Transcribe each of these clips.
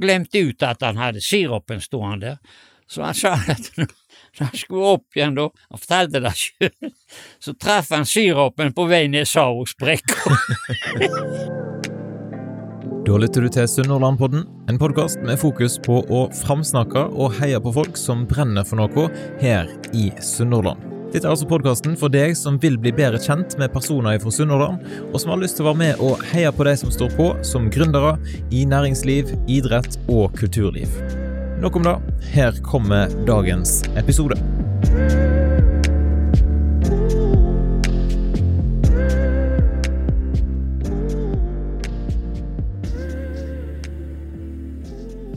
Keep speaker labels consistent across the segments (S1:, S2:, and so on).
S1: glemte ut at han hadde sirupen stående. Så han sa at når han skulle opp igjen, da, han fortalte det sjøl, så traff han sirupen på vei ned Sarosbrekka.
S2: Da lytter du til Sunnhordlandpodden, en podkast med fokus på å framsnakke og heie på folk som brenner for noe her i Sunnhordland. Dette er altså podkasten for deg som vil bli bedre kjent med personer fra Sunnhordland, og som har lyst til å være med og heie på de som står på som gründere i næringsliv, idrett og kulturliv. Nok om det. Her kommer dagens episode.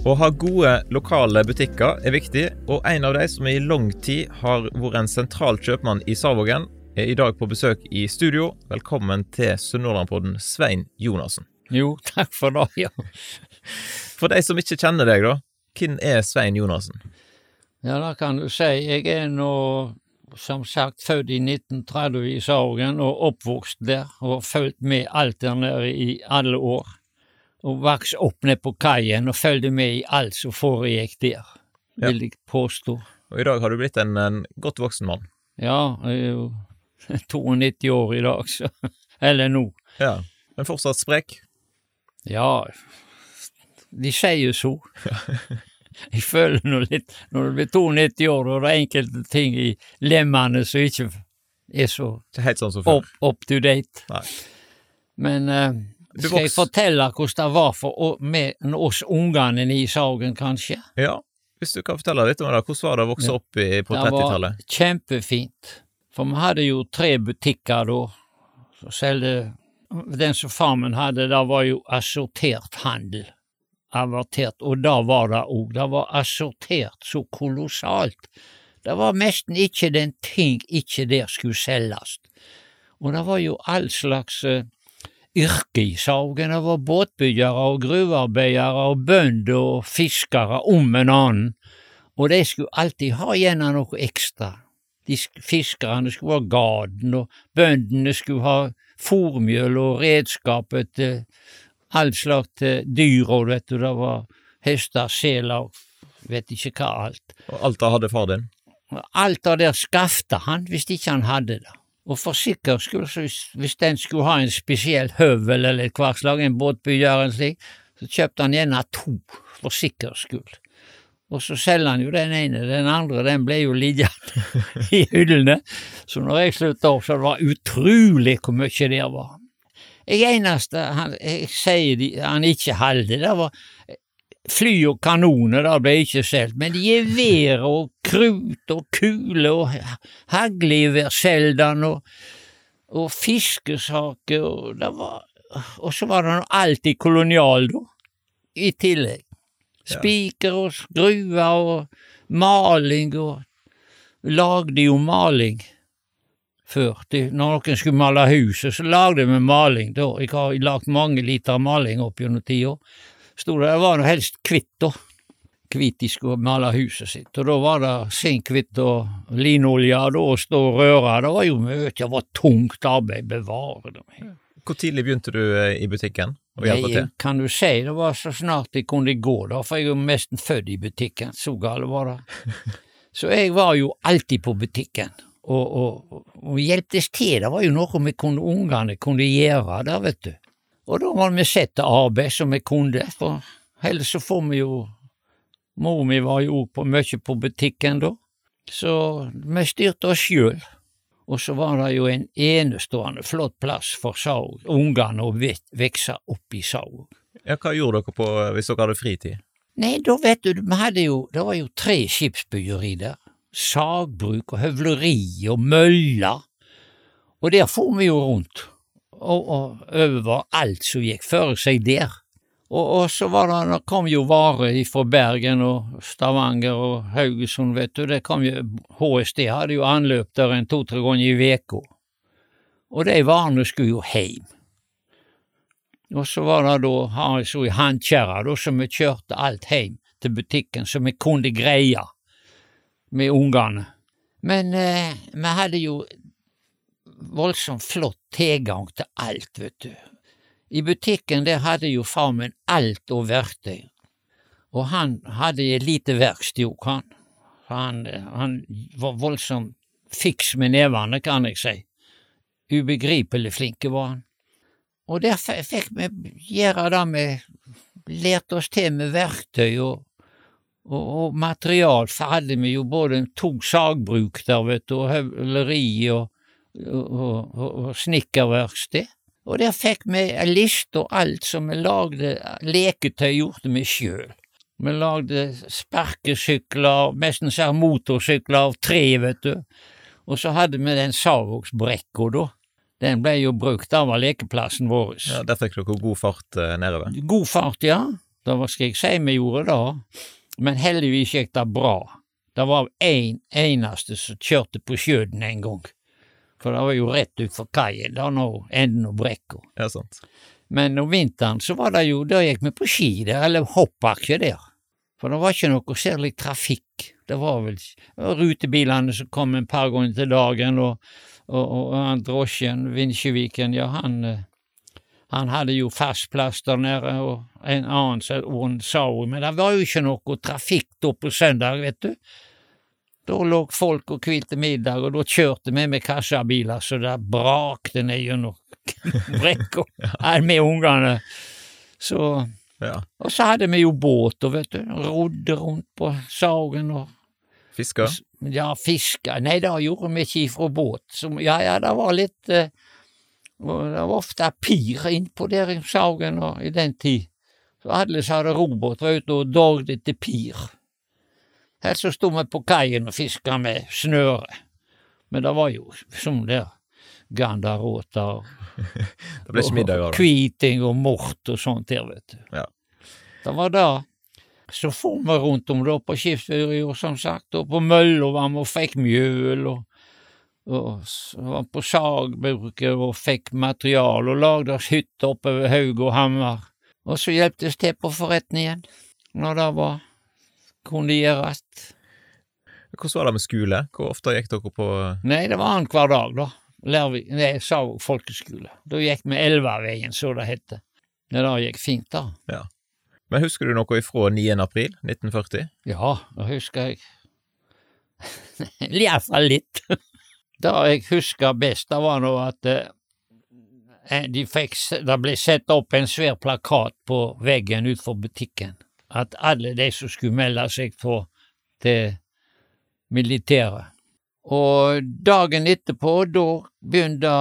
S2: Å ha gode lokale butikker er viktig, og en av de som i lang tid har vært en sentral kjøpmann i Sarvågen, er i dag på besøk i studio. Velkommen til Sunnhordlandpodden, Svein Jonassen.
S1: Jo, takk for det, ja.
S2: For de som ikke kjenner deg, da, hvem er Svein Jonassen?
S1: Ja, det kan du si. Jeg er nå, som sagt, født i 1930 i Sargen og oppvokst der, og har fulgt med alt der nede i alle år. Og vaks opp ned på kaien og fulgte med i alt som foregikk der,
S2: Ja.
S1: vil jeg påstå.
S2: Og i dag har du blitt en, en godt voksen mann.
S1: Ja, jeg er jo 92 år i dag, så Eller nå.
S2: Ja. Men fortsatt sprek.
S1: Ja, de sier jo så. Jeg føler nå litt Når du blir 92 år, og det er enkelte ting i lemmene som ikke er så
S2: helt sånn som før.
S1: up, up to date.
S2: Nei.
S1: Men eh, skal jeg fortelle hvordan det var for med oss ungene i Sagen, kanskje?
S2: Ja, hvis du kan fortelle litt om det. Hvordan var det å vokse opp i, på
S1: Det var
S2: 30-tallet?
S1: kjempefint. For vi hadde jo tre butikker da, Så solgte Den som far min hadde, det var jo assortert handel. Avertert, og da var det òg. Det var assortert så kolossalt. Det var nesten ikke den ting ikke der skulle selges. Og det var jo all slags eh, yrke i Saugen. Det var båtbyggere og gruvearbeidere og bønder og fiskere om en annen. Og de skulle alltid ha igjen noe ekstra. De sk- Fiskerne skulle ha garden, og bøndene skulle ha fòrmjøl og redskapet til all slags dyr, og vet du, det var hester, seler, vet ikke hva alt.
S2: Og alt det hadde far din?
S1: Alt det der skaffte han hvis ikke han hadde det. Og for sikkerhets skyld, hvis, den skulle ha en spesiell høvel eller hva slag, en båtbygger eller slik, så kjøpte han gjerne to, for sikkerhets skyld. Og så selger han jo den ene, den andre den ble jo liggende i hyllene. Så når jeg slutta opp, så det var utrolig hvor mye det var. Jeg eneste han, jeg sier de, han ikke holdt, det var fly og kanoner, det ble ikke solgt, men gevær og krut og kuler og haglgevær solgte han, og, og fiskesaker, og det var Og så var det nå alltid kolonial, da, i tillegg. Spiker og skruer og maling og Lagde jo maling før. Når noen skulle male huset, så lagde vi maling da. Jeg har lagd mange liter maling opp gjennom tida. Sto det, det var helst kvitt da. Hvitt de skulle male huset sitt. Og da var det sinkhvitt og linolje da, og stå og røre. Det var jo mye, det var tungt arbeid, bevare det.
S2: Hvor tidlig begynte du eh, i butikken å hjelpe
S1: Nei,
S2: til?
S1: Kan du si, det var så snart jeg kunne gå, da, for jeg er jo nesten født i butikken, så gal var det. Så jeg var jo alltid på butikken, og, og, og hjelptes til, det var jo noe vi kunne, ungene kunne gjøre der, vet du. Og da må vi sette arbeid som vi kunne, for ellers så får vi jo Mor mi var jo på, mye på butikken da, så vi styrte oss sjøl. Og så var det jo en enestående flott plass for Saug, ungene å vokse opp i Saug.
S2: Ja, hva gjorde dere på hvis dere hadde fritid?
S1: Nei, da vet du, vi hadde jo, det var jo tre skipsbyggeri der. Sagbruk og høvleri og møller. Og der for vi jo rundt, og, og over alt som gikk for seg der. Og, og så var det, det kom jo varer fra Bergen og Stavanger og Haugesund, vet du. Det kom jo, HSD hadde jo anløp der en to-tre ganger i uka. Og de varene skulle jo heim. Og så var det da, så i handkjerra, så vi kjørte alt heim til butikken, så vi kunne greie med ungene. Men eh, vi hadde jo voldsomt flott tilgang til alt, vet du. I butikken der hadde jo far min alt og verktøy. Og han hadde et lite verksted han. han. Han var voldsomt fiks med nevene, kan jeg si. Ubegripelig flinke var han. Og der fikk vi gjøre det vi lærte oss til med verktøy og, og, og material, for hadde vi jo både to sagbruk der, vet du, og høvleri og, og, og snekkerverksted. Og der fikk vi ei liste og alt som vi lagde leketøy, gjorde vi sjøl. Vi lagde sparkesykler, nesten sånn motorsykler av tre, vet du. Og så hadde vi den Savoksbrekka, da. Den ble jo brukt, da var lekeplassen vår.
S2: Ja, Der fikk dere god fart eh, nedover?
S1: God fart, ja. Det var skal jeg si vi gjorde da. Men heldigvis gikk det bra. Det var én en eneste som kjørte på sjøen en gang. For det var jo rett utfor kaien, da nå enden av brekka.
S2: Ja, sant.
S1: Men om vinteren så var det jo, da gikk vi på ski der, eller hoppbakke der. For det var ikke noe særlig trafikk. Det var vel rutebilene som kom en par ganger til dagen, og, og, og han drosjen, Vinsjeviken, ja, han, eh, han hadde jo fast plass der nede, og en annen sa hun, men det var jo ikke noe trafikk da på søndag, vet du. Da lå folk og hvilte middag, og da kjørte vi med kassabiler så det brakte ned gjennom brekka med ungene. Så
S2: ja.
S1: Og så hadde vi jo båt, og vet du, rodde rundt på Sagen og
S2: Fiska?
S1: Ja, fiska. Nei, det gjorde vi ikke ifra båt. Så, ja, ja, det var litt uh, Det var ofte pir innpå der i Sagen og i den tid. Så alle som hadde robåt, var ute og dogde til pir. Her så sto vi på kaien og fiska med snøre. Men det var jo som der gandaråta og
S2: Det ble ikke middag av det?
S1: Kviting og mort og sånt der, vet du.
S2: Ja.
S1: Det var det. Så for vi rundt om da på skipsfyret, som sagt, og på mølla var vi og fikk mjøl, og, og var på sagbruket og fikk material og lagde oss hytte oppe ved Haug og Hamar. Og så hjelptes til på forretningen når det var kunne gjøres.
S2: Hvordan var det med skole? Hvor ofte gikk dere på
S1: Nei, det var annenhver dag, da. Lærvi, nei, sa folkeskole. Da gikk vi Elvaveien, så det het. Det da gikk fint, da.
S2: Ja. Men husker du noe ifra 9. april 1940?
S1: Ja, det husker jeg. Iallfall litt. det jeg husker best, det var nå at eh, de fikk, det ble satt opp en svær plakat på veggen utenfor butikken. At alle de som skulle melde seg på til militæret. Og dagen etterpå, da begynte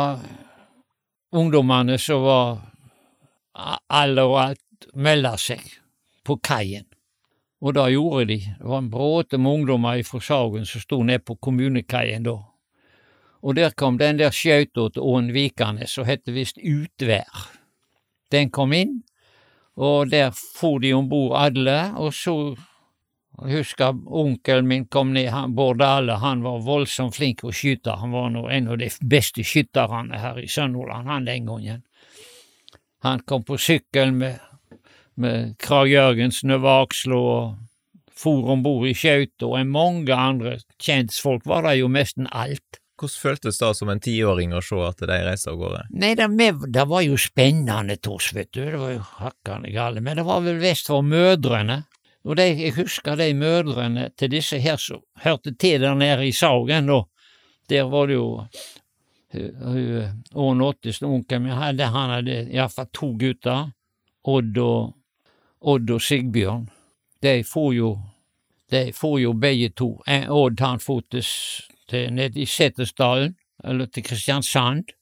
S1: ungdommene som var alle og alt, melde seg på kaien. Og det gjorde de. Det var en bråte med ungdommer fra Sagen som sto nede på kommunekaien da. Og der kom den der skøyta til Åen Vikanes som het visst Utvær. Den kom inn, og der for de om bord alle, og så jeg husker onkelen min kom ned, han, Bård Dale, han var voldsomt flink å skyte, han var nå en av de beste skytterne her i Sønderland, han den gangen. Han kom på sykkel med, med Krag Jørgensen over aksla og for om bord i skøyta, og mange andre kjentfolk var det jo nesten alt.
S2: Hvordan føltes det som en tiåring å se at de reiste av gårde?
S1: Nei, det, det var jo spennende Tors, vet du, det var jo hakkande gale, men det var vel vest for mødrene. Og de, jeg husker de mødrene til disse her som hørte til der nede i Sagen, da. Der var det jo Ån Ottesen, onkelen min, hadde, han hadde iallfall to gutter, Odd og, Odd og Sigbjørn. De for jo de for jo begge to. Odd han for til, til ned i Setesdalen, eller til Kristiansand,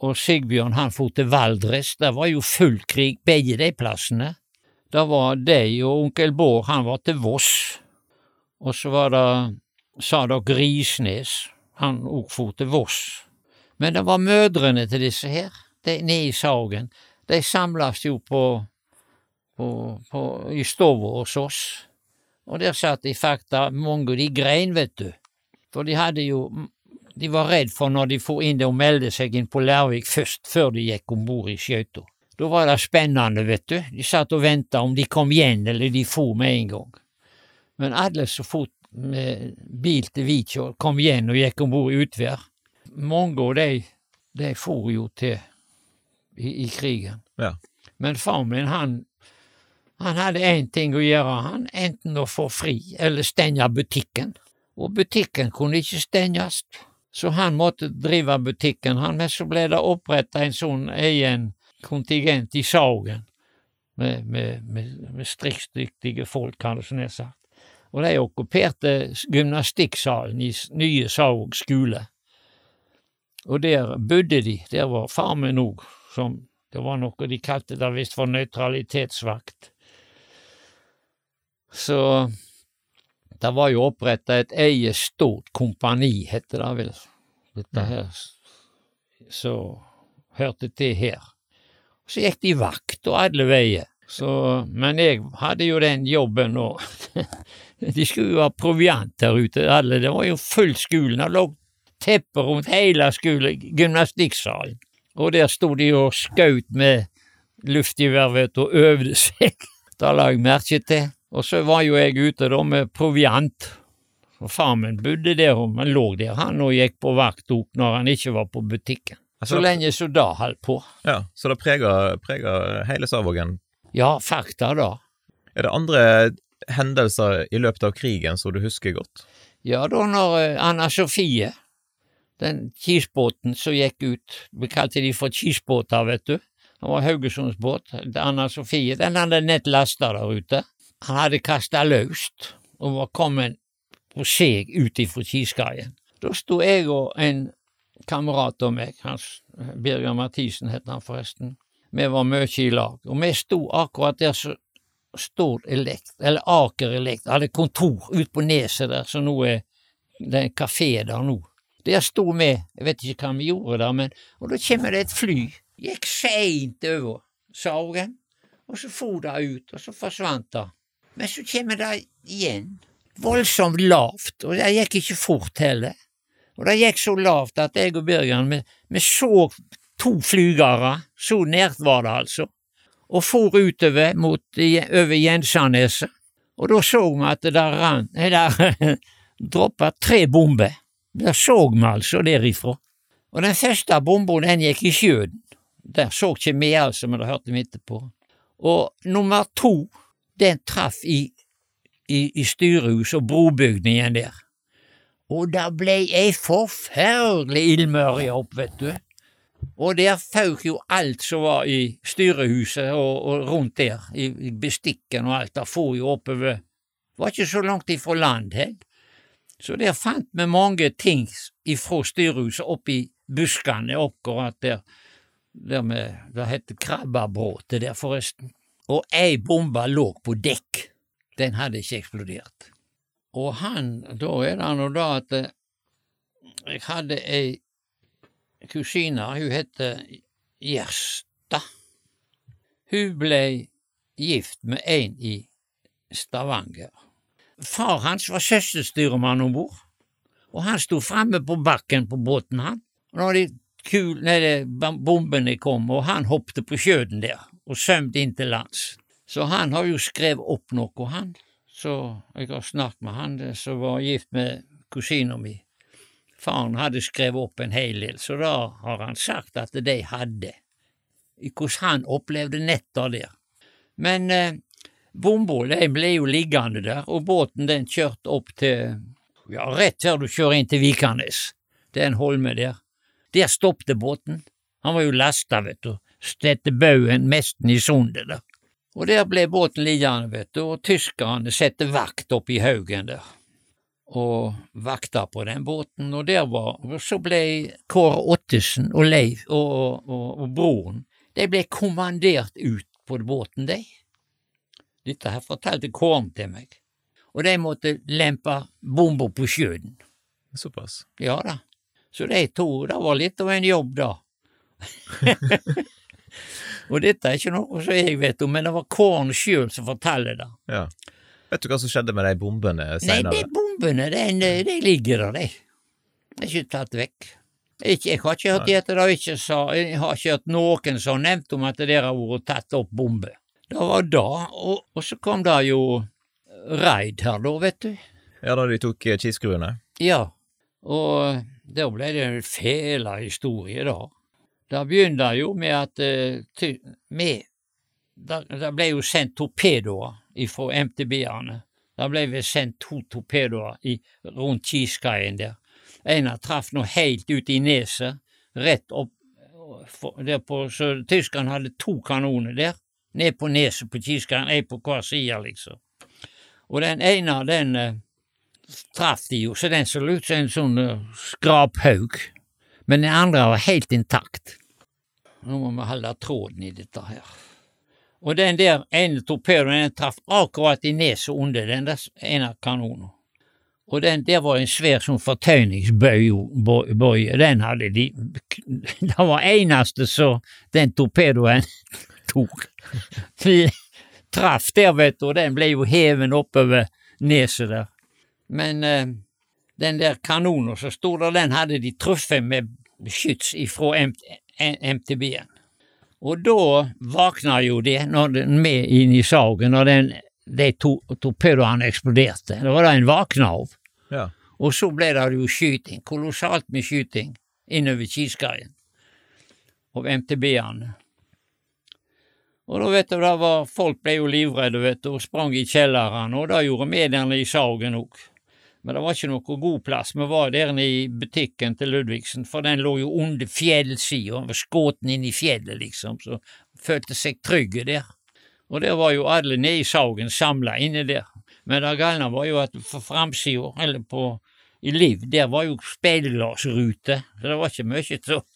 S1: og Sigbjørn han for til Valdres. Det var jo full krig begge de plassene. Det var de og onkel Bård, han var til Voss. Og så var det Sadak Risnes, han òg for til Voss. Men det var mødrene til disse her, de nede i Sagen. De samles jo på, på, på i stua hos oss, og der satt de fakta, mange av de grein, vet du. For de hadde jo De var redd for når de for inn det og melde seg inn på Lærvik først, før de gikk om bord i skøyta. Da var det spennende, vet du. De satt og venta om de kom igjen, eller de for med en gang. Men alle som for med bil til Vikjå kom igjen og gikk om bord i Utvær. Mange av de, de for jo til i, i krigen.
S2: Ja.
S1: Men far min, han, Han hadde én ting å gjøre, han, enten å få fri eller stenge butikken. Og butikken kunne ikke stenges, så han måtte drive butikken, han, men så ble det oppretta en sånn egen kontingent i Saugen, med, med, med, med striksdyktige folk, kan det nær sagt. Og de okkuperte gymnastikksalen i nye Saug skole. Og der bodde de, der var far min òg, som det var noe de kalte det visst for nøytralitetsvakt. Så det var jo oppretta et eget stort kompani, heter det vel, dette her, så hørte til her. Så gikk de vakt og alle veier. Så, men jeg hadde jo den jobben, og de skulle jo ha proviant der ute, alle. Det var jo full skolen, det lå tepper rundt hele skolen, gymnastikksalen. Og der sto de og skjøt med luftgevær, og øvde seg. Det la jeg merke til. Og så var jo jeg ute da med proviant. Og far min bodde der, og han lå der, han og gikk på vakt opp når han ikke var på butikken.
S2: Altså,
S1: Så lenge som det holdt på.
S2: Ja, Så det preger, preger hele Savågen.
S1: Ja, fakta da.
S2: Er det andre hendelser i løpet av krigen som du husker godt?
S1: Ja, da når eh, Anna Sofie, den kisbåten som gikk ut, vi kalte de for kisbåter, vet du. Det var Haugesundsbåt. Anna Sofie, den hadde nett lasta der ute. Han hadde kasta løst og var kommet på seg ut ifra Kiskaien. Da sto jeg og en kamerat av meg, hans Birger Mathisen het han forresten, vi var mye i lag, og vi sto akkurat der som Stord Elekt, eller Aker Elekt, hadde kontor ut på neset der, så nå er det er en kafé der nå. Der sto vi, jeg vet ikke hva vi gjorde der, men og da kommer det et fly, gikk seint over Saugen, og så for det ut, og så forsvant det. Men så kommer det igjen, voldsomt lavt, og det gikk ikke fort heller. Og det gikk så lavt at jeg og Birger, vi, vi så to flygere, så nært var det altså, og for utover mot, over Jensaneset. Og da så vi at det der der droppa tre bomber. Der så vi altså derifra. Og den første bomba, den gikk i sjøen. Der så ikke vi altså, men det hørte vi etterpå. Og nummer to, den traff i, i, i styrehuset og brobygningen der. Og det ble ei forferdelig ildmørje opp, vet du. Og der føk jo alt som var i styrehuset og, og rundt der, i, bestikken og alt, det for jo oppover. Var ikke så langt ifra land, he. Så der fant vi mange ting ifra styrehuset oppi buskene akkurat der, der med, det heter Krabbabråtet der, forresten. Og ei bombe lå på dekk, den hadde ikke eksplodert. Og han, da er det nå da at eh, jeg hadde ei kusine, hun heter Gjersta. Hun ble gift med en i Stavanger. Far hans var søsterstyremann om bord, og han sto framme på bakken på båten, han. Og når de kul, nei, bombene kom, og han hoppet på sjøen der og svømte inn til lands. Så han har jo skrevet opp noe, han. Så jeg har snakket med han som var gift med kusina mi. Faren hadde skrevet opp en hel del, så da har han sagt at de hadde, hvordan han opplevde netta der. Men eh, bomba ble jo liggende der, og båten den kjørte opp til, ja, rett før du kjører inn til Vikanes, det er en holme der. Der stoppte båten, han var jo lasta, vet du, stette baugen nesten i sundet der. Og der ble båten liggende, vet du, og tyskerne satte vakt oppi haugen der og vakta på den båten, og der var og Så ble Kåre Ottesen og Leif og, og, og broren de ble kommandert ut på båten, de. Dette her fortalte Kåren til meg. Og de måtte lempe bomber på sjøen.
S2: Såpass.
S1: Ja da. Så de to, det var litt av en jobb, da. og dette er ikke noe som jeg vet om, men det var Korn sjøl som forteller det.
S2: Ja. Vet du hva som skjedde med de bombene
S1: Nei, de bombene, de, de ligger der, de. De er ikke tatt vekk. Ikke, jeg har ikke hørt etter det, ikke sa, jeg har ikke hørt noen som har nevnt om at det har vært tatt opp bombe. Det var da, og, og så kom det jo raid her, da, vet du.
S2: Ja, da de tok eh, kiskruene?
S1: Ja, og da ble det en fæla historie, da. Det begynte jo med at eh, ty, det ble jo sendt torpedoer fra MTB-ene. Det ble sendt to torpedoer i, rundt Kiskaien der. En traff nå helt ut i neset, rett opp der på, Så tyskerne hadde to kanoner der, ned på neset på Kiskaien, ei på hver side, liksom. Og den ene, den eh, traff de jo, så den så ut som en sånn uh, skraphaug. Men den andre var helt intakt. Nå må vi holde tråden i dette her. Og den der ene torpedoen den traff akkurat i neset under den der ene kanonen. Og den der var en svær sånn fortøyningsbøye, den hadde de Det var eneste så den torpedoen tok. Traff der, vet du, og den ble jo heven oppover neset der. Men eh, den der kanonen som sto der, den hadde de truffet med skyts ifra MTB-en. Og da våkna jo det, når den med inn i sagen, og den, de to torpedoene eksploderte. Det var det en våkna av.
S2: Ja.
S1: Og så ble det jo skyting, kolossalt med skyting innover Kiskaien av MTB-ene. Og da vet du, da var, folk ble jo livredde, vet du, og sprang i kjelleren, og det gjorde mediene i Sagen òg. Men det var ikke noe god plass. Vi var der i butikken til Ludvigsen, for den lå jo under fjellsida, skutt inn i fjellet, liksom, så følte seg trygge der. Og der var jo alle nede i Saugen samla inne der. Men det galne var jo at for framsida, eller på i Liv, der var jo speilglassrute, så det var ikke mye til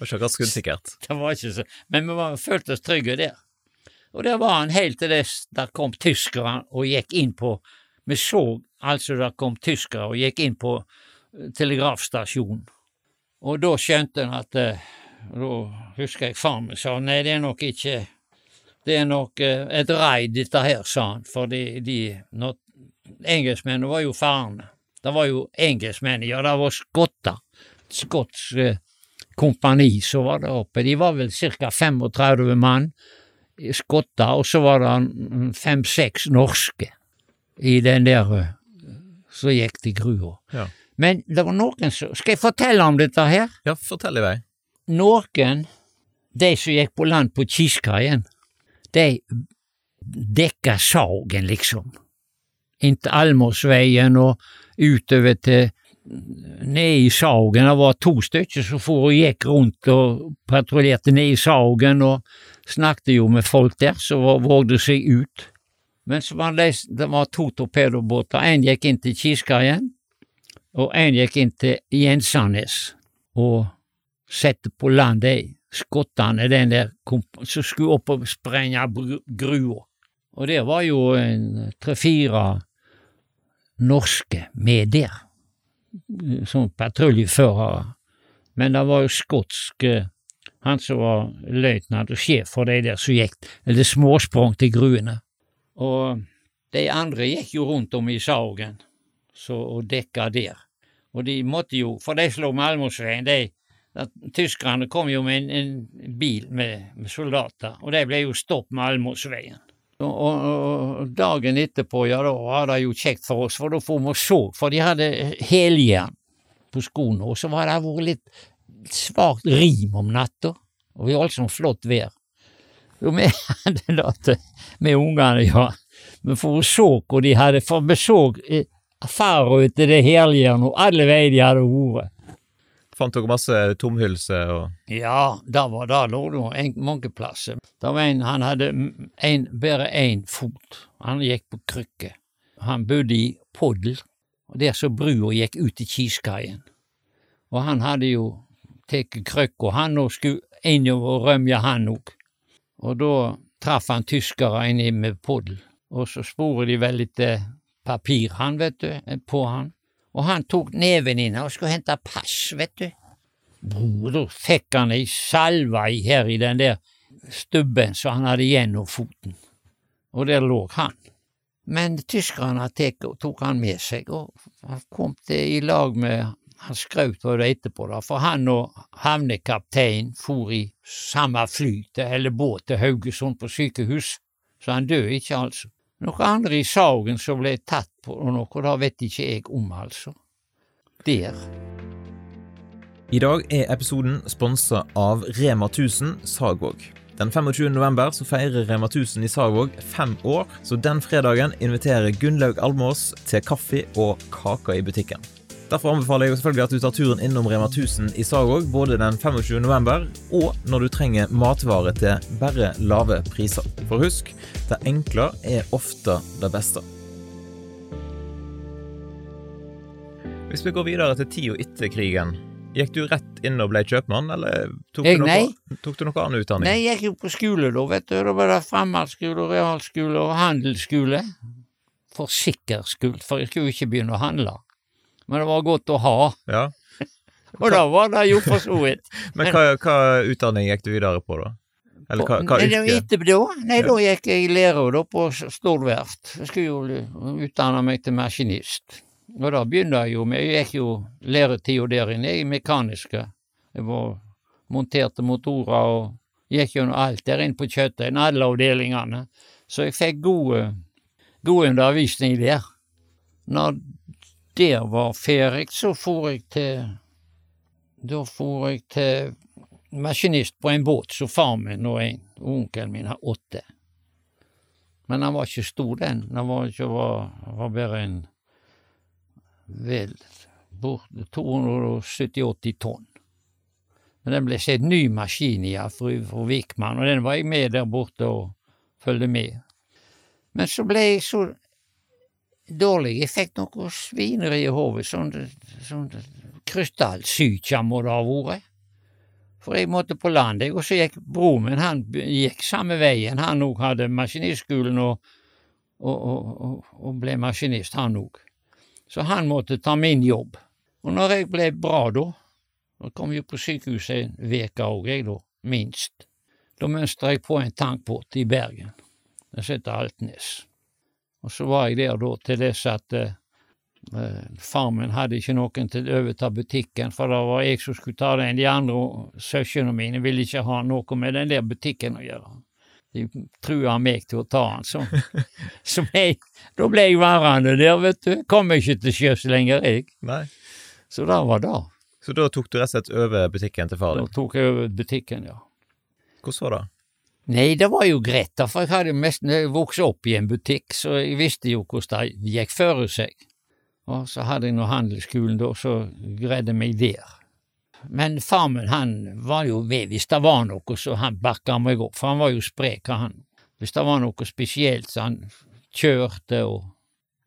S2: Det var ikke skuddsikkert.
S1: Det var ikke så, men vi var, følte oss trygge der. Og der var han helt til det der kom tyskerne og gikk inn på vi så altså det kom tyskere og gikk inn på eh, telegrafstasjonen, og da skjønte en at eh, Da husker jeg far min sa nei, det er nok ikke Det er nok eh, et raid, dette her, sa han, for de, de Engelskmennene var jo farene. Det var jo engelskmenn, ja, det var skotter. Skotsk kompani som var der oppe. De var vel ca. 35 mann, skotter, og så var det fem-seks norske i den der eh, Så gikk til grua.
S2: Ja.
S1: Men det var noen som Skal jeg fortelle om dette her?
S2: Ja, fortell i vei.
S1: Noen, de som gikk på land på Kiskaien, de dekka Sagen, liksom. Inntil Almåsveien og utover til ned i Sagen. Det var to stykker som for og gikk rundt og patruljerte ned i Sagen og snakket jo med folk der som vågde seg ut. Men var det, det var to torpedobåter. En gikk inn til Kiskaien, og en gikk inn til Jensanes og sette på land de skottene den der som skulle opp og sprenge grua. Og det var jo tre-fire norske med der, som patruljeførere. Men det var jo skotsk han som var løytnant og sjef for de der som gikk, eller småsprang til gruene. Og de andre gikk jo rundt om i Saugen så, og dekka der. Og de måtte jo, for de slo Malmosveien, de Tyskerne kom jo med en, en bil med, med, soldater, og de ble jo stopp med Almosveien. Og, og, og, dagen etterpå, ja, da var det jo kjekt for oss, for da får vi se, for de hadde heljern på skoene, og så var det vært litt svakt rim om natta, og vi hadde altså flott vær. Jo, vi hadde det med ungene, ja. Men for å så hvor de hadde For vi så eh, ute etter det heljernet og alle veier de hadde vært.
S2: Fant dere masse tomhylser og
S1: Ja, da var det lå det mange plasser. Det var en, han hadde en, bare én fot. Han gikk på krykke. Han bodde i Poddel, der så brua gikk ut i Kiskaien. Og han hadde jo tatt krykka, han òg skulle inn og rømje, han òg. Og da traff han tyskere inne med Poddel, og så sporet de vel litt eh, papir, han, vet du, eh, på han. Og han tok neven inn og skulle hente pass, vet du. Og da fikk han ei salve her i den der stubben som han hadde gjennom foten, og der lå han. Men tyskerne tok han med seg, og han kom til i lag med han skrøt av det etterpå, da, for han og havnekapteinen for i samme fly til, eller båt til Haugesund på sykehus, så han døde ikke, altså. Noen andre i Sagen som ble tatt på noe, det vet ikke jeg om, altså. Der.
S2: I dag er episoden sponsa av Rema 1000 Sagvåg. Den 25. november så feirer Rema 1000 i Sagvåg fem år, så den fredagen inviterer Gunnlaug Almås til kaffe og kaker i butikken. Derfor anbefaler jeg selvfølgelig at du tar turen innom Rema 1000 i Sagog både den 25. november og når du trenger matvarer til bare lave priser. For husk, det enkle er ofte det beste. Hvis vi går videre til tida etter krigen, gikk du rett inn og ble kjøpmann, eller tok,
S1: Jeg,
S2: du, noe, tok du noe annen utdanning?
S1: Nei, jeg gikk jo på skole da, vet du. Da var det fremmedskole, realskole og handelsskole. For sikker skyld, for jeg skulle jo ikke begynne å handle. Men det var godt å ha,
S2: Ja.
S1: og da var det jo for så vidt.
S2: Men hva, hva utdanning gikk du videre på, da? Eller hva, hva yrke?
S1: Nei? Nei, da gikk jeg i lære da på Stord verft. Jeg skulle jo utdanne meg til maskinist. Og da begynte jeg jo med Jeg gikk jo læretida der inne i mekaniske. Jeg var monterte motorer og gikk gjennom alt der inne på kjøttøyen, alle avdelingene. Så jeg fikk gode, god undervisning der. Når det var ferdig, så for jeg til Da for jeg til maskinist på en båt som far min og en onkelen min har åtte. Men han var ikke stor, den. Han var, ikke, var, var bare en vel bort 270-80 tonn. Men den ble sett ny maskin i av fru Vikman, og den var jeg med der borte og fulgte med. Men så ble jeg så dårlig, jeg fikk noe svineri i hodet, sånn, sånn krystallsyke må det ha vært. For jeg måtte på land, og så gikk broren min, han gikk samme veien, han òg hadde maskinistskolen og, og, og, og ble maskinist, han òg. Så han måtte ta min jobb. Og når jeg ble bra da, da kom jeg på sykehuset en uke òg, jeg da, minst. Da mønstra jeg på en tankbåt i Bergen, Den heter Altnes. Og så var jeg der da til dess at eh, eh, far min hadde ikke noen til å overta butikken, for det var jeg som skulle ta den. De andre søsknene mine ville ikke ha noe med den der butikken å gjøre. De trua meg til å ta den, så, så jeg, da ble jeg værende der, vet du. Kom ikke til sjøs lenger, jeg.
S2: Nei.
S1: Så det var det.
S2: Så da tok du rett og slett over butikken til far
S1: Da tok jeg over butikken, ja.
S2: Hvordan var det?
S1: Nei, det var jo greit, da, for jeg hadde mest vokst opp i en butikk, så jeg visste jo hvordan det gikk for seg. Og så hadde jeg nå handelsskolen da, så greide meg der. Men far min, han var jo ved hvis det var noe, så han bakka meg opp, for han var jo sprek, han. Hvis det var noe spesielt, så han kjørte og,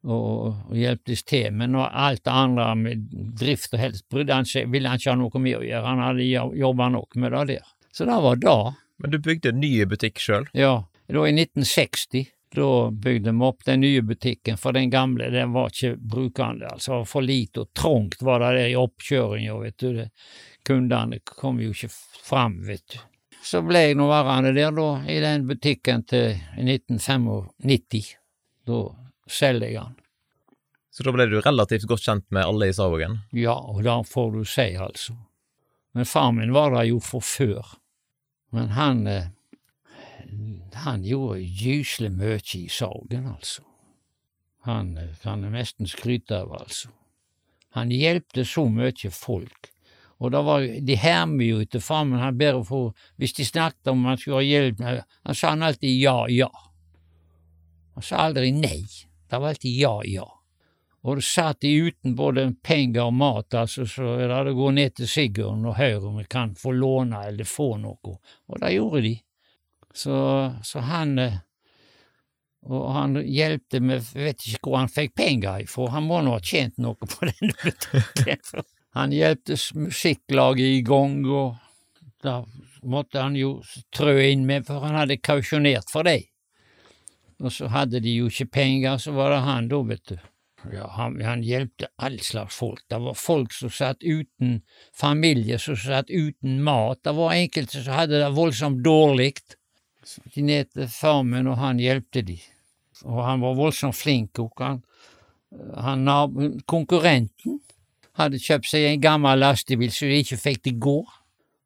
S1: og, og hjelptes til, men når alt det andre med drift og helst brydde han seg, ville han ikke ha noe med å gjøre, han hadde jobba nok med det der. Så det var det.
S2: Men du bygde en ny butikk sjøl?
S1: Ja, da i 1960, da bygde vi opp den nye butikken, for den gamle den var ikke brukende, altså for lite og trangt var det der i oppkjøringa, vet du. Kundene kom jo ikke fram, vet du. Så ble jeg nå værende der, da, i den butikken til 1995. Da selger jeg den.
S2: Så da ble du relativt godt kjent med alle i Savogen?
S1: Ja, og det får du si, altså. Men far min var der jo fra før. Men han eh, han gjorde gyselig mye i sorgen, altså. Han eh, kan jeg nesten skryte av, altså. Han hjelpte så mye folk. Og det var, de hermer jo etter far, han bare for Hvis de snakket om han skulle ha hjelp, han sa han alltid ja, ja. Han sa aldri nei. Det var alltid ja, ja. Og satt de uten både penger og mat, altså, så er det å gå ned til Sigurd og høre om vi kan få låne eller få noe. Og det gjorde de. Så, så han eh, Og han hjelpte med Jeg vet ikke hvor han fikk penger ifra, han må nå ha tjent noe på den butikken. Han hjelpte musikklaget i gang, og da måtte han jo trø inn med, for han hadde kausjonert for dem. Og så hadde de jo ikke penger, så var det han da, vet du. Ja, han, han hjelpte all slags folk. Det var folk som satt uten familie, som satt uten mat. Det var enkelte som hadde det voldsomt dårlig. Kinete De ned til far min, og han hjelpte de. Og han var voldsomt flink. Og han, han, konkurrenten hadde kjøpt seg en gammel lastebil så de ikke fikk det gå.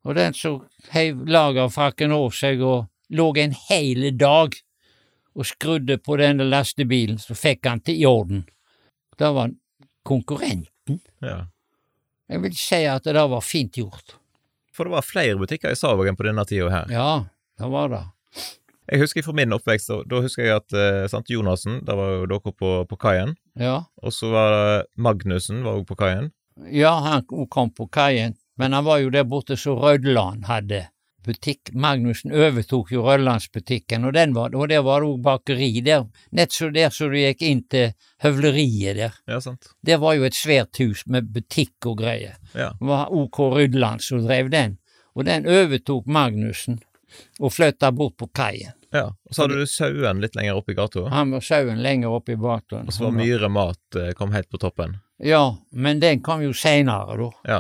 S1: Og den som heiv lagerfrakken over seg og lå en hel dag og skrudde på denne lastebilen, så fikk han til i orden. Det var konkurrenten.
S2: Ja.
S1: Jeg vil si at det der var fint gjort.
S2: For det var flere butikker i Savågen på denne tida her.
S1: Ja, det var det.
S2: Jeg husker fra min oppvekst, og da husker jeg at eh, sant, Jonassen, da var jo dere på, på kaien.
S1: Ja,
S2: Og så var det Magnussen var også på kaien.
S1: ja han kom på kaien, men han var jo der borte så Rødland hadde butikk. Magnussen overtok jo Rødlandsbutikken, og, den var, og der var det òg bakeri. Der, nett så der så du gikk inn til høvleriet der.
S2: Ja, sant.
S1: Det var jo et svært hus med butikk og greier.
S2: Ja.
S1: Det var OK Rydland som drev den, og den overtok Magnussen og flytta bort på kaien.
S2: ja. Og så hadde du Sauen litt lenger oppe i gata.
S1: Han var sauen lenger oppe i gata.
S2: Og så var Myhre Mat eh, kom helt på toppen.
S1: Ja, men den kom jo seinere, da.
S2: Ja.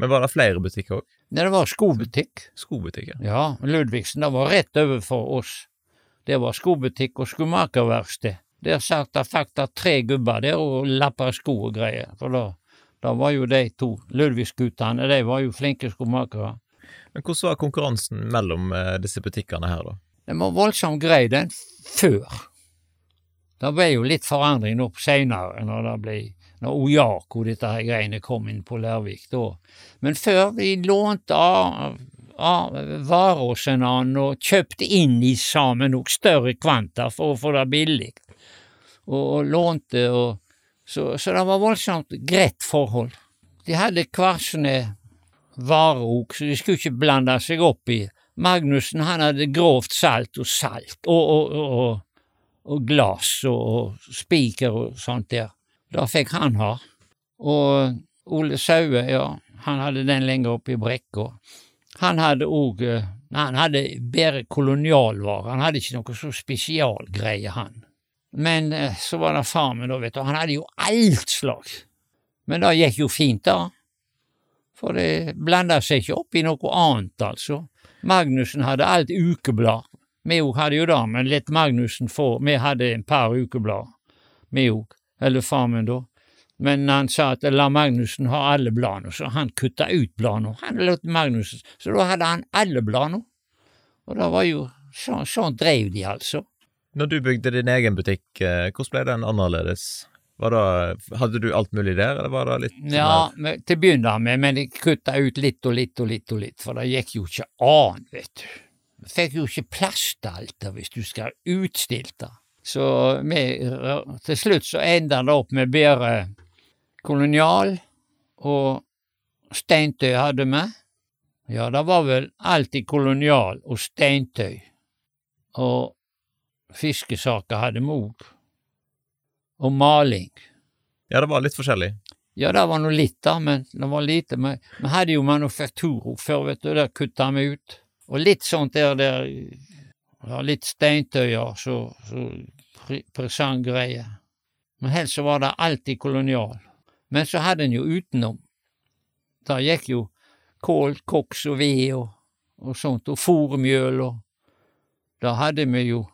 S2: Men var det flere butikker òg?
S1: Nei, det var skobutikk.
S2: Skobutikk,
S1: Ja, ja. Ludvigsen, det var rett overfor oss. Det var skobutikk og skomakerverksted. Der satt det faktisk tre gubber der og lappa sko og greier. For da, da var jo de to Ludvigsguttene, de var jo flinke skomakere.
S2: Men hvordan var konkurransen mellom eh, disse butikkene her, da?
S1: Den var voldsomt grei, den, før. Det ble jo litt forandring nå seinere, når det ble når Ojako, dette her greiene, kom inn på Lærvik da. Men før vi lånte av, av varer en annen og kjøpte inn i sammen nok større kvanta for å få det billig. Og, og lånte og så, så det var voldsomt greit forhold. De hadde hver sine varer så de skulle ikke blande seg opp i. Magnussen han hadde grovt salt og salt, og, og, og, og glass og, og spiker og sånt der. Det fikk han ha. Og Ole Saue, ja, han hadde den lenger oppe i brekka. Han hadde òg Han hadde bedre kolonialvarer, han hadde ikke noe så spesialgreie, han. Men eh, så var det far min, da, vet du, han hadde jo alt slags. Men det gikk jo fint, da. For det blanda seg ikke opp i noe annet, altså. Magnussen hadde alt ukeblad. Vi òg hadde jo det, men litt Magnussen få. Vi hadde en par ukeblad, vi òg. Eller far min, da. Men han sa at la Magnussen ha alle bladene, så han kutta ut bladene. Han lot Magnussen, så da hadde han alle bladene. Og det var jo sånn, sånn dreiv de, altså.
S2: Når du bygde din egen butikk, eh, hvordan ble den annerledes? Det, hadde du alt mulig der, eller var det litt
S1: Ja, men, til å begynne med, men jeg kutta ut litt og litt og litt og litt, for det gikk jo ikke an, vet du. Jeg fikk jo ikke plass til alt det hvis du skal utstilt det. Så vi, til slutt så enda det opp med bedre kolonial, og steintøy hadde vi. Ja, det var vel alltid kolonial og steintøy, og fiskesaker hadde vi òg, og maling.
S2: Ja, det var litt forskjellig.
S1: Ja, det var nå litt, da, men det var lite. Men vi hadde jo manufaktur før, vet du, der kutta vi ut. Og litt sånt der, der ja, litt steintøy, ja, så, så presang greie. Men helst så var det alltid kolonial. Men så hadde en jo utenom. Der gikk jo kål, koks og ved og, og sånt, og fôrmjøl og Da hadde vi jo,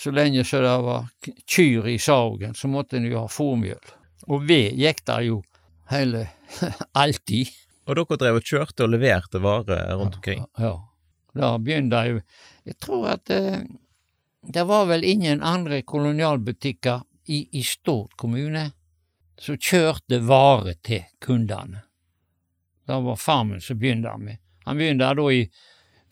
S1: så lenge så det var kyr i saugen, så måtte en jo ha fôrmjøl. Og ved gikk der jo hele alltid.
S2: Og dere drev og kjørte og leverte varer rundt omkring.
S1: Ja. Ja. Da begynte jeg Jeg tror at eh, det var vel ingen andre kolonialbutikker i, i Stord kommune som kjørte varer til kundene. Det var farmen som begynte med. Han begynte da i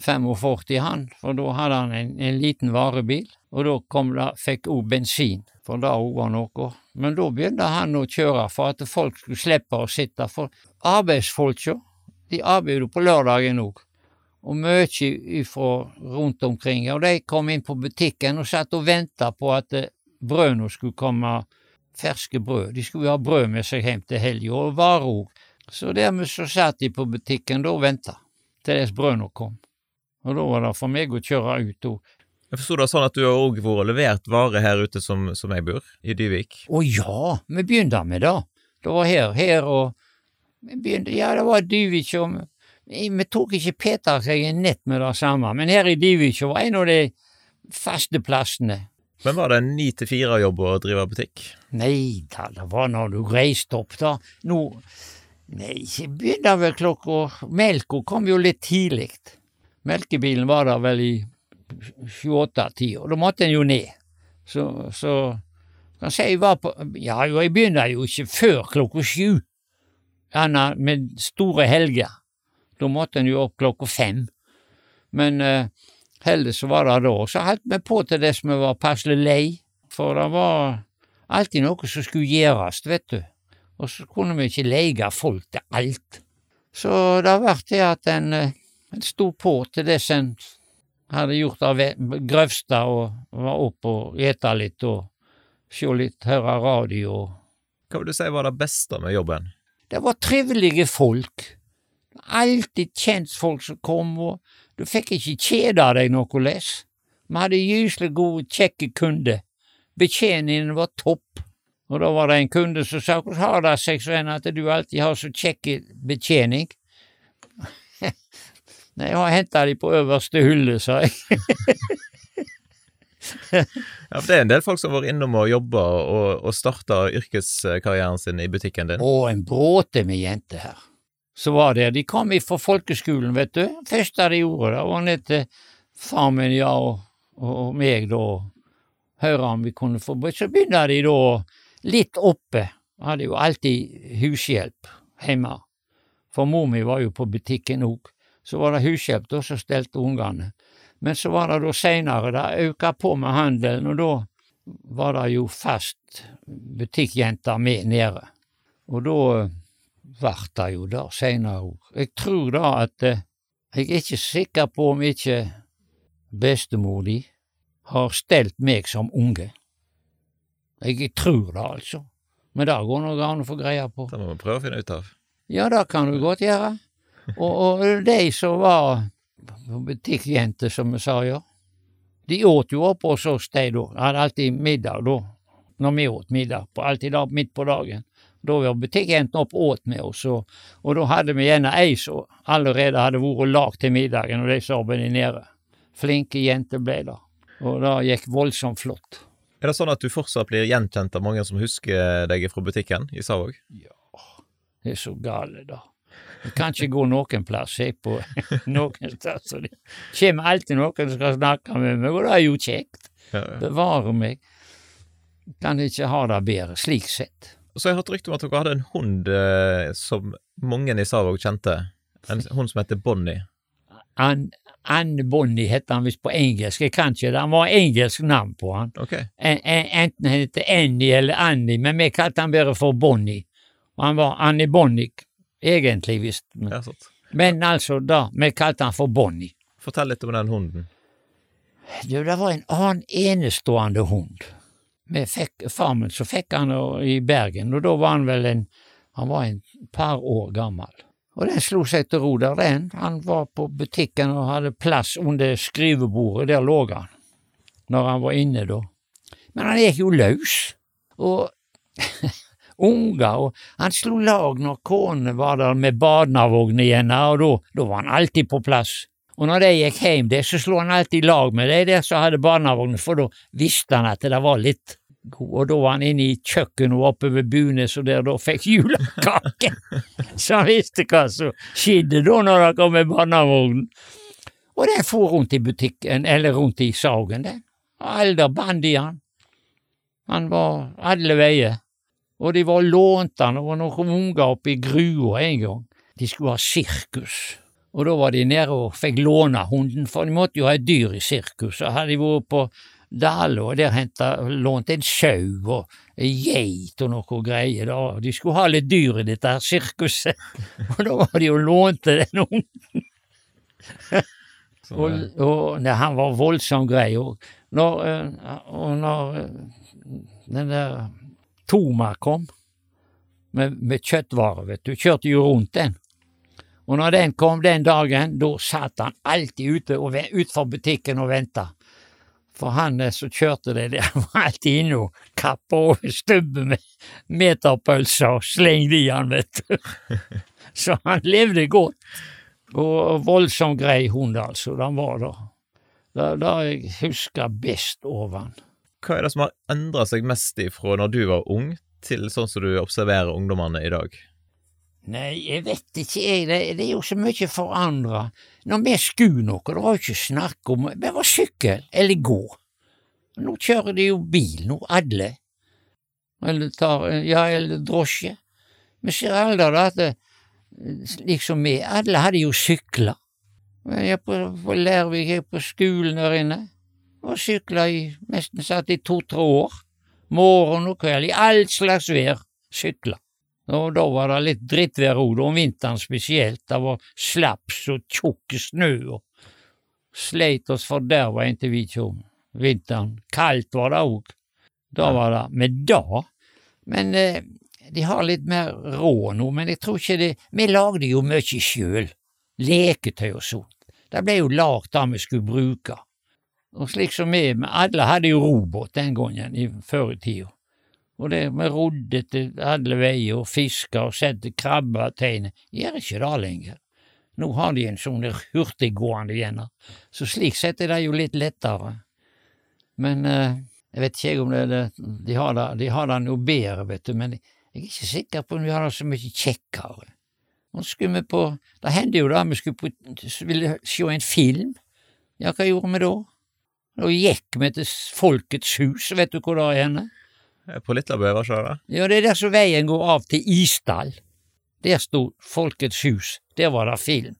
S1: 45, han, for da hadde han en, en liten varebil, og da kom det, fikk òg bensin, for det òg var noe. Men da begynte han å kjøre for at folk skulle slippe å sitte, for arbeidsfolka, de arbeider på lørdagen òg og mye fra rundt omkring. Og de kom inn på butikken og satt og venta på at eh, brødene skulle komme, ferske brød. De skulle jo ha brød med seg hjem til helga, og varer. Så dermed så satt de på butikken da og venta til dess brødene kom. Og da var det for meg å kjøre ut og
S2: Jeg forsto det sånn at du har òg vært levert varer her ute som, som jeg bor, i Dyvik.
S1: Å ja, vi begynte med det. Det var her, her og vi begynte, Ja, det var Dyvik og vi, tok ikke Peter seg en nett med det samme, men her i Dyvik var en av de faste plassene.
S2: Men var det en ni til fire-jobb å drive butikk?
S1: Nei da, det var når du reiste opp, da. Nå Nei, det begynner vel klokka Melka kom jo litt tidlig. Melkebilen var der vel i sju-åtte-ti, og da måtte en jo ned. Så, så kan si jeg var på Ja, jo, jeg begynner jo ikke før klokka sju, annet med store helger. Da måtte en jo opp klokka fem. Men eh, Heller så var det da. Så holdt vi på til dess vi var passelig lei, for det var alltid noe som skulle gjøres, vet du. Og så kunne vi ikke leie folk til alt. Så det ble til at en, eh, en sto på til dess en hadde gjort av grøvsta og var opp og ete litt og se litt, høre radio.
S2: Hva vil du si var det beste med jobben?
S1: Det var trivelige folk. Alltid kjentfolk som kom, og du fikk ikke kjede deg noe les. Vi hadde gyselig gode, kjekke kunder. Betjeningen var topp. Og da var det en kunde som sa hvordan har det seg, Svein, at du alltid har så kjekk betjening? Nei, jeg har henta de på øverste hylle, sa jeg.
S2: ja, for Det er en del folk som har vært innom og jobba og, og starta yrkeskarrieren sin i butikken din?
S1: Å, en bråte med jenter her. Så var det, De kom fra folkeskolen, vet du. Første de gjorde, det var ned til far min, ja, og, og meg, da, høre om vi kunne få Så begynner de da litt oppe. Hadde jo alltid hushjelp hjemme, for mor mi var jo på butikken òg. Så var det hushjelp da som stelte ungene. Men så var det da seinere, det auka på med handelen, og da var det jo fast butikkjenter med nede. Og da vart det jo der seinere òg. Jeg tror da at eh, Jeg er ikke sikker på om ikke bestemor di har stelt meg som unge. Jeg tror det, altså. Men det går nok an å få greie på.
S2: Det må vi prøve å finne ut av.
S1: Ja, det kan du godt gjøre. Og, og de som var butikkjenter, som vi sa, ja. De åt jo oppe hos oss, de da. Hadde alltid middag da, når vi åt middag. På, alltid da midt på dagen. Da var butikkjentene opp og åt med oss, og, og da hadde vi gjerne ei som allerede hadde vært lagd til middagen, og de så de nede. Flinke jenter ble det. Og det gikk voldsomt flott.
S2: Er det sånn at du fortsatt blir gjenkjent av mange som husker deg fra butikken i Savåg?
S1: Ja, det er så gale, da. Jeg kan ikke gå noen plass, jeg, på noen sted. Det kommer alltid noen som skal snakke med meg, og det er jo kjekt. Bevare meg. Kan ikke ha det bedre, slik sett.
S2: Så jeg har hørt rykte om at dere hadde en hund eh, som mange i Savåg kjente. En hund som heter Bonnie.
S1: An Anne Bonnie heter han visst på engelsk, jeg kan ikke det, han var engelsk navn på han.
S2: Okay.
S1: En, en, enten han heter Annie eller Annie, men vi kalte han bare for Bonnie. Og han var Annie Bonnie, egentlig visst. Men, men altså, da, vi kalte han for Bonnie.
S2: Fortell litt om den hunden.
S1: Du, det var en annen enestående hund. Vi fikk, Farmen så fikk han i Bergen, og da var han vel en, han var en par år gammel. Og den slo seg til ro der, den. Han var på butikken og hadde plass under skrivebordet, der lå han, når han var inne da. Men han gikk jo løs, og unger, og han slo lag når konene var der med badnavogn igjen, og da, var han alltid på plass. Og når de gikk hjem der, så slo han alltid lag med de der som hadde barnevogn, for da visste han at det var litt og da var han inne i kjøkkenet oppe ved Bunes og der da fikk julekake. Så han visste hva som skjedde da når det kom med barnevognen. Og den for rundt i butikken, eller rundt i Sagen, den. Alder bandian. Han Han var alle veier. Og de var lånt han, og noen unger oppe i grua en gang. De skulle ha sirkus. Og da var de nede og fikk låne hunden, for de måtte jo ha et dyr i sirkus. Og hadde de vært på Dale, og der henta lånte en sau og ei geit og noe greier. Da. De skulle ha litt dyr i dette her sirkuset, og da var de jo lånte den noen og, og nei, han var voldsom grei. Og når, eh, og når eh, den der Toma kom med, med kjøttvarer, vet du, kjørte jo rundt den. Og når den kom den dagen, da satt han alltid ute og, utenfor butikken og venta. For han som kjørte det det var alltid inne og kappa over stubben med meterpølser og slengte i han, vet du. Så han levde godt. Og voldsomt grei hund, altså. Den var. Det er det jeg husker best over han.
S2: Hva er det som har endra seg mest ifra når du var ung, til sånn som du observerer ungdommene i dag?
S1: Nei, jeg vet ikke, jeg. Det, det er jo så mye forandra. Når vi skulle noe, det var jo ikke snakk om Det var sykkel eller gå. Nå kjører de jo bil, nå, alle. Eller tar, ja, eller drosje. Vi ser alle da at det, liksom vi, alle hadde jo sykler. Jeg på, på Lærvik, jeg på skolen der inne, og sykla i nesten satt i to-tre år. Morgen og kveld, i all slags vær, sykla. Og da var det litt drittvær òg, om vinteren spesielt. Det var slaps og tjukk snø, og sleit oss forderva inntil vi kom Vinteren. Kaldt var det òg. Da var det med da Men eh, de har litt mer råd nå, men jeg tror ikke det Vi lagde jo mye sjøl. Leketøy og sånt. Det ble jo lagd det vi skulle bruke. Og slik som vi, alle hadde jo robåt den gangen, i, før i tida. Og det, vi rodde til alle veier og fiska og sendte krabber og krabbeteiner. Gjør ikke det lenger. Nå har de en sånn hurtiggående igjen, så slik sett er det jo litt lettere. Men eh, jeg vet ikke om det, det de, har det, de har det noe bedre, vet du, men jeg er ikke sikker på om de har det så mye kjekkere. Nå skulle vi på, Det hendte jo da vi skulle på, ville se en film. Ja, hva gjorde vi da? Da gikk vi til Folkets hus, vet du hvor det er henne?
S2: På Litlabø, var ikke?
S1: Ja, det er der som veien går av til Isdal. Der sto Folkets hus, der var det film.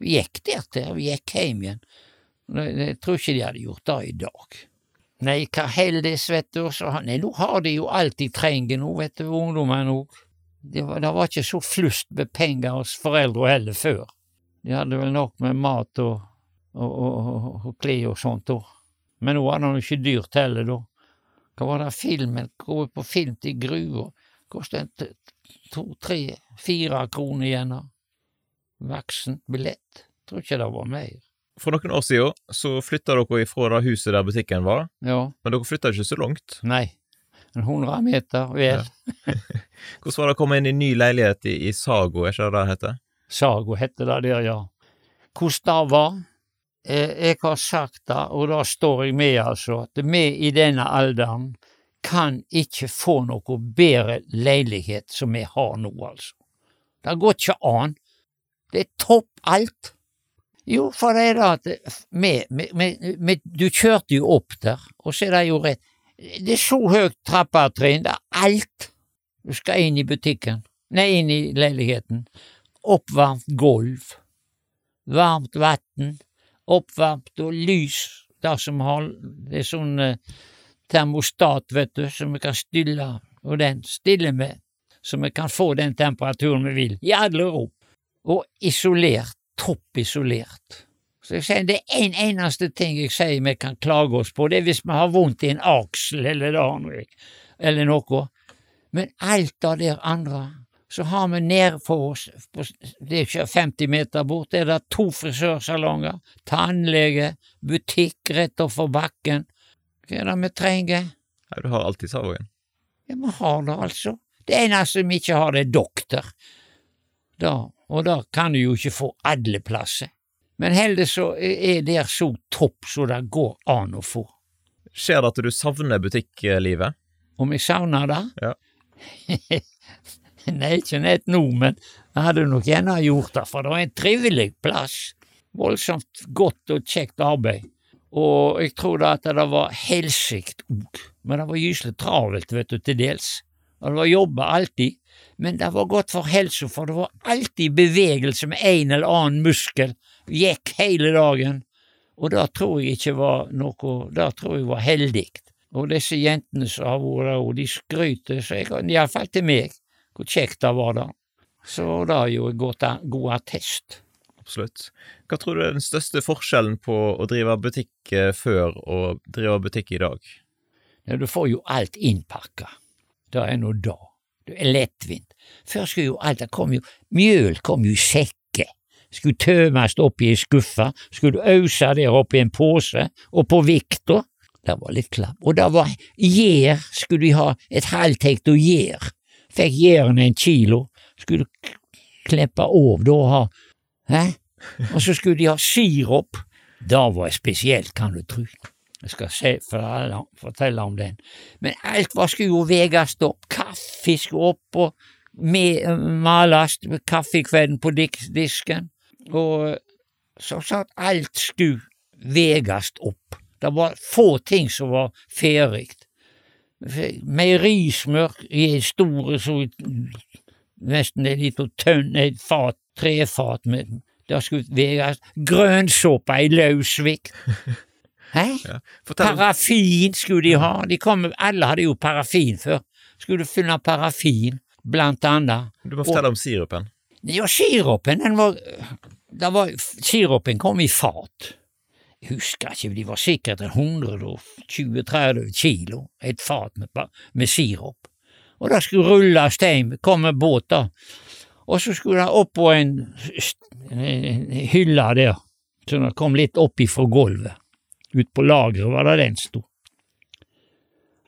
S1: Vi gikk der til, vi gikk hjem igjen. Jeg tror ikke de hadde gjort det i dag. Nei, hva heldes, vet du, så nei, nå har de jo alt de trenger nå, vet du, ungdommen òg. Det, det var ikke så flust med penger hos foreldre heller før. De hadde vel nok med mat og, og, og, og, klær og sånt òg. Men nå det jo ikke dyrt heller, da. Hva var det filmen, gå på film til Grua, kostet to, tre, fire kroner igjen. Voksen billett. Tror ikke det var mer.
S2: For noen år siden så flytta dere ifra det huset der butikken var,
S1: Ja,
S2: men dere flytta ikke så langt.
S1: nei. En hundre meter, vel.
S2: Hvordan var det å komme inn i ny leilighet i, i Sago, er ikke det det heter?
S1: Sago heter det der, ja. Hvordan det var? Eh, jeg har sagt det, og da står jeg med, altså, at vi i denne alderen kan ikke få noe bedre leilighet som vi har nå, altså. Det går ikke an. Det er topp alt. Jo, for det er det at vi, Du kjørte jo opp der, og så er det jo rett Det er så høyt trappetrinn, det er alt. Du skal inn i butikken, nei, inn i leiligheten. Oppvarmt gulv, varmt vann, oppvarmt og lys, det som har Det er sånn eh, termostat, vet du, som vi kan stille, og den stiller vi, så vi kan få den temperaturen vi vil, i alle rom. Og isolert, toppisolert. Så jeg sier, det er en eneste ting jeg sier vi kan klage oss på, det er hvis vi har vondt i en aksel eller eller noe. Men alt av det andre, så har vi nede for oss, på, det er ikke 50 meter bort, er det to frisørsalonger, tannlege, butikk rett overfor bakken. Hva er det vi trenger?
S2: Ja, du har alltid Savogen.
S1: Ja, vi har det altså. Det eneste vi ikke har, det er doktor. Da, og da kan du jo ikke få alle plasser. Men heller så er det så topp så det går an å få.
S2: Skjer det at du savner butikklivet?
S1: Om jeg savner det?
S2: Ja.
S1: Nei, ikke nett nå, men jeg hadde nok gjerne gjort det, for det var en trivelig plass. Voldsomt godt og kjekt arbeid. Og jeg tror at det var helsikt òg, men det var gyselig travelt, vet du, til dels. Og det var jobba alltid, men det var godt for helsa, for det var alltid bevegelse med en eller annen muskel, gikk hele dagen, og det tror jeg ikke var noe, det tror jeg var heldig. Og disse jentene som har vært der, de skryter, så jeg, iallfall til meg, hvor kjekt det var da. Så det er jo en god, attest.
S2: Absolutt. Hva tror du er den største forskjellen på å drive butikk før og drive butikk i dag?
S1: Ja, du får jo alt innpakka. Det er nå da. Det er lettvint. Før skulle jo alt, det kom jo, mjøl kom jo i sekker. Skulle tømmes oppi ei skuffe, skulle ause der oppi en pose, og på vikta. Det var litt klamt. Og det var gjær, skulle vi ha et halvt og gjær. Fikk gjæren en kilo, skulle klippe av da og ha, hæ? Og så skulle de ha sirup. Det var spesielt, kan du tru. Jeg skal se, fortelle om den. Men alt var skulle jo veies opp. Kaffe skulle opp og males kaffekvelden på disken. Og så satt alt skulle veies opp. Det var få ting som var ferdig. Meierismør i ei store så nesten ei lita tønn, et fat, trefat med Det skulle være grønnsåpe i løsvik. Hæ?
S2: Ja.
S1: Parafin skulle de ha. De kom, alle hadde jo parafin før. Skulle finne parafin, blant annet.
S2: Du må fortelle om sirupen.
S1: Ja, sirupen, den var, var Sirupen kom i fat. Jeg husker ikke, de var sikkert 120-30 kilo, et fat med, med sirup. Og det skulle rulles hjem, kom en båt da, og så skulle det opp på en, en hylle der, så det kom litt opp ifra gulvet. Ut på lageret var det den sto.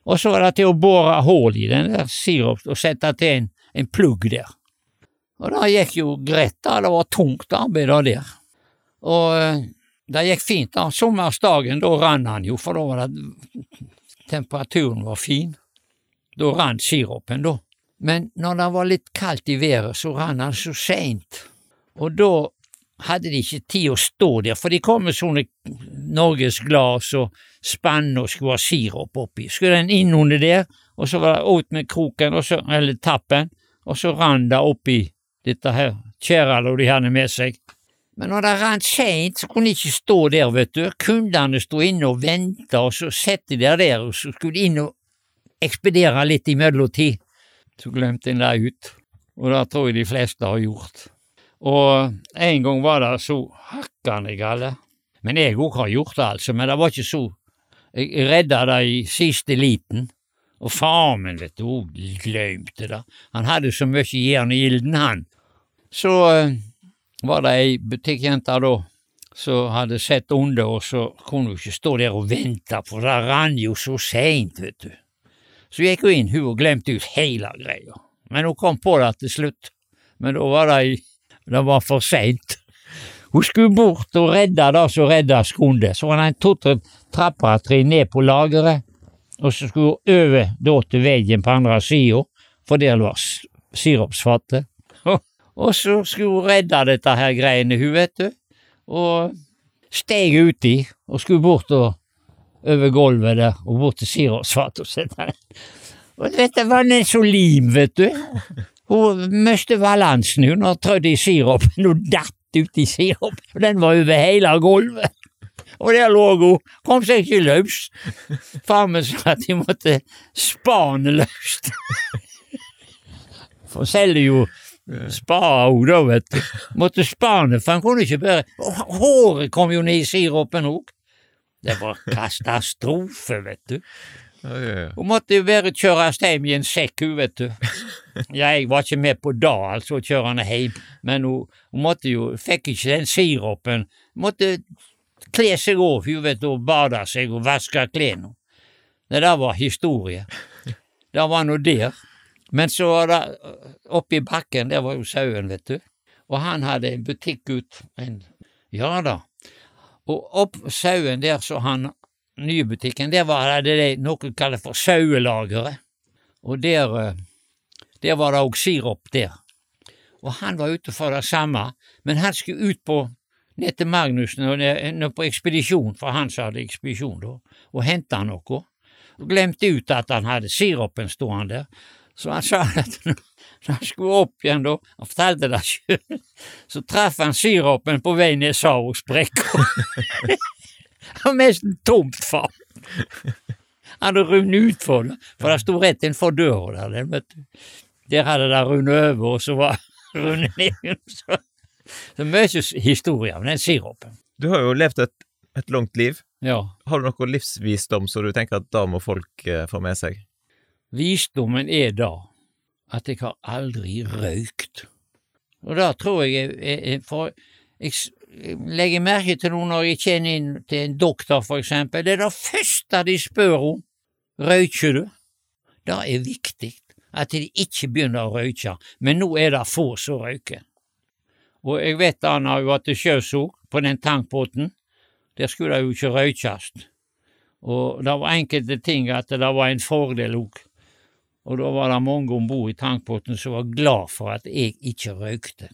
S1: Og så var det til å bore hull i den der sirup og sette til en, en plugg der. Og det gikk jo greit, da. Det var tungt arbeid der. Og eh, det gikk fint. da. Sommersdagen, da rann han jo, for da var det Temperaturen var fin. Da rant sirupen, da. Men når det var litt kaldt i været, så rann han så seint. Og da hadde de ikke tid å stå der, for de kom med sånne norgesglass og spann og skulle ha sirup oppi. Skulle den inn under der, og så var det ut med kroken, så, eller tappen, og så rann det oppi dette her kjerralet de hadde med seg. Men når det rant seint, så kunne de ikke stå der, vet du. Kundene sto inne og venta, og så satt de der der, og så skulle de inn og ekspedere litt i mellomtid. Så glemte en det ut, og det tror jeg de fleste har gjort. Og en gang var det så hakkande gale. Men jeg òg har gjort det, altså, men det var ikke så Jeg redda det i siste liten. Og faren min, vet du, òg glemte det. Han hadde så mye jern i ilden, han. Så eh, var det ei butikkjente da som hadde sett under, og så kunne hun ikke stå der og vente, for det rann jo så seint, vet du. Så gikk hun inn, hun og glemte ut hele greia. Men hun kom på det til slutt. Men da var det, det var for seint. Hun skulle bort og redde det som reddes kunne. Så var det en to-tre trappetrinn ned på lageret, og så skulle hun over da til veggen på andre sida, for der var sirupsfatet. Og så skulle hun redde dette her greiene, hun, vet du, og steg uti og skulle bort og over gulvet der og bort til Sirosfatet og sette det. Og dette var en så lim, vet du. Hun mistet balansen hun og trødde i sirupen og datt uti sirup. Og den var over hele gulvet. Og der lå hun, kom seg ikke løs. Far min sa at de måtte spane løst. For selger jo spara hun da, vet du. Måtte spane, for han kunne ikke bare Håret kom jo ned i sirupen òg. Det var katastrofe, vet du.
S2: Ja, ja, ja.
S1: Hun måtte jo bare kjøres hjem i en sekk, hun, vet du. Jeg var ikke med på det, altså, å kjøre henne hjem, men hun, hun måtte jo, fikk ikke den sirupen. Måtte kle seg av, hun vet du, og bade seg og vaske klærne. Det der var historie. Det var nå der. Men så var det oppe i bakken, der var jo sauen, vet du. Og han hadde en butikk ut, en, ja da. Og opp sauen der så han nye butikken, der var det det noe kaller for sauelageret. Og der, eh, der var det òg sirup der. Og han var ute for det samme, men han skulle ut på ned til Magnussen og ned på ekspedisjon, for han sa hadde ekspedisjon da, og hente noe. Og glemte ut at han hadde sirupen stående der. Så han sa at når han skulle opp igjen da, han fortalte det sjøl, så traff han sirupen på vei ned Sarosbrekka. Det var nesten tomt for han. Han hadde rundet utfor det, for det sto rett innenfor døra der. vet du. Der hadde det rundet over, og så var det rundet ned. Så, så mye historie om den sirupen.
S2: Du har jo levd et, et langt liv.
S1: Ja.
S2: Har du noe livsvisdom som du tenker at da må folk eh, få med seg?
S1: Visdommen er da at jeg har aldri røykt. Og det tror jeg er, for jeg legger merke til noe når jeg kjenner inn til en doktor, for eksempel. Det er det første de spør om. Røyker du? Det er viktig at de ikke begynner å røyke, men nå er det få som røyker. Og jeg vet han har jo vært til sjøs òg, på den tankbåten. Der skulle det jo ikke røykes. Og det var enkelte ting at det var en fordel òg. Og da var det mange om bord i tankbåten som var glad for at jeg ikke røykte.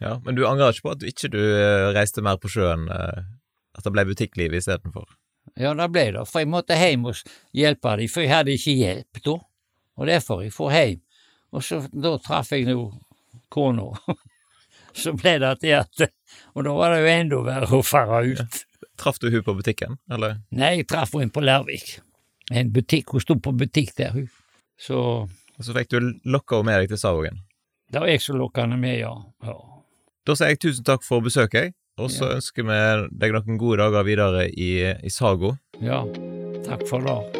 S2: Ja, Men du angrer ikke på at du ikke du eh, reiste mer på sjøen? eh, At det ble butikkliv istedenfor?
S1: Ja, det ble det, for jeg måtte hjem og hjelpe dem, for jeg hadde ikke hjelp da. Og derfor jeg for hjem. Og så da traff jeg nå kona. så ble det til at Og da var det jo enda verre å fare ut.
S2: Traff du hun på butikken, eller?
S1: Nei, jeg traff henne på Lærvik. En butikk, hun sto på butikk der, hun. Så
S2: Og så fikk du lokka med deg til Savogen.
S1: det var jeg som lokka henne med, ja. ja.
S2: Da sier jeg tusen takk for besøket. Og så
S1: Ja.
S2: ønsker vi deg noen gode dager videre i, i Sago.
S1: Ja, takk for det.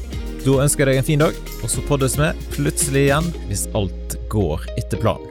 S2: Da ønsker jeg deg en fin dag, og så poddes vi plutselig igjen hvis alt går etter planen.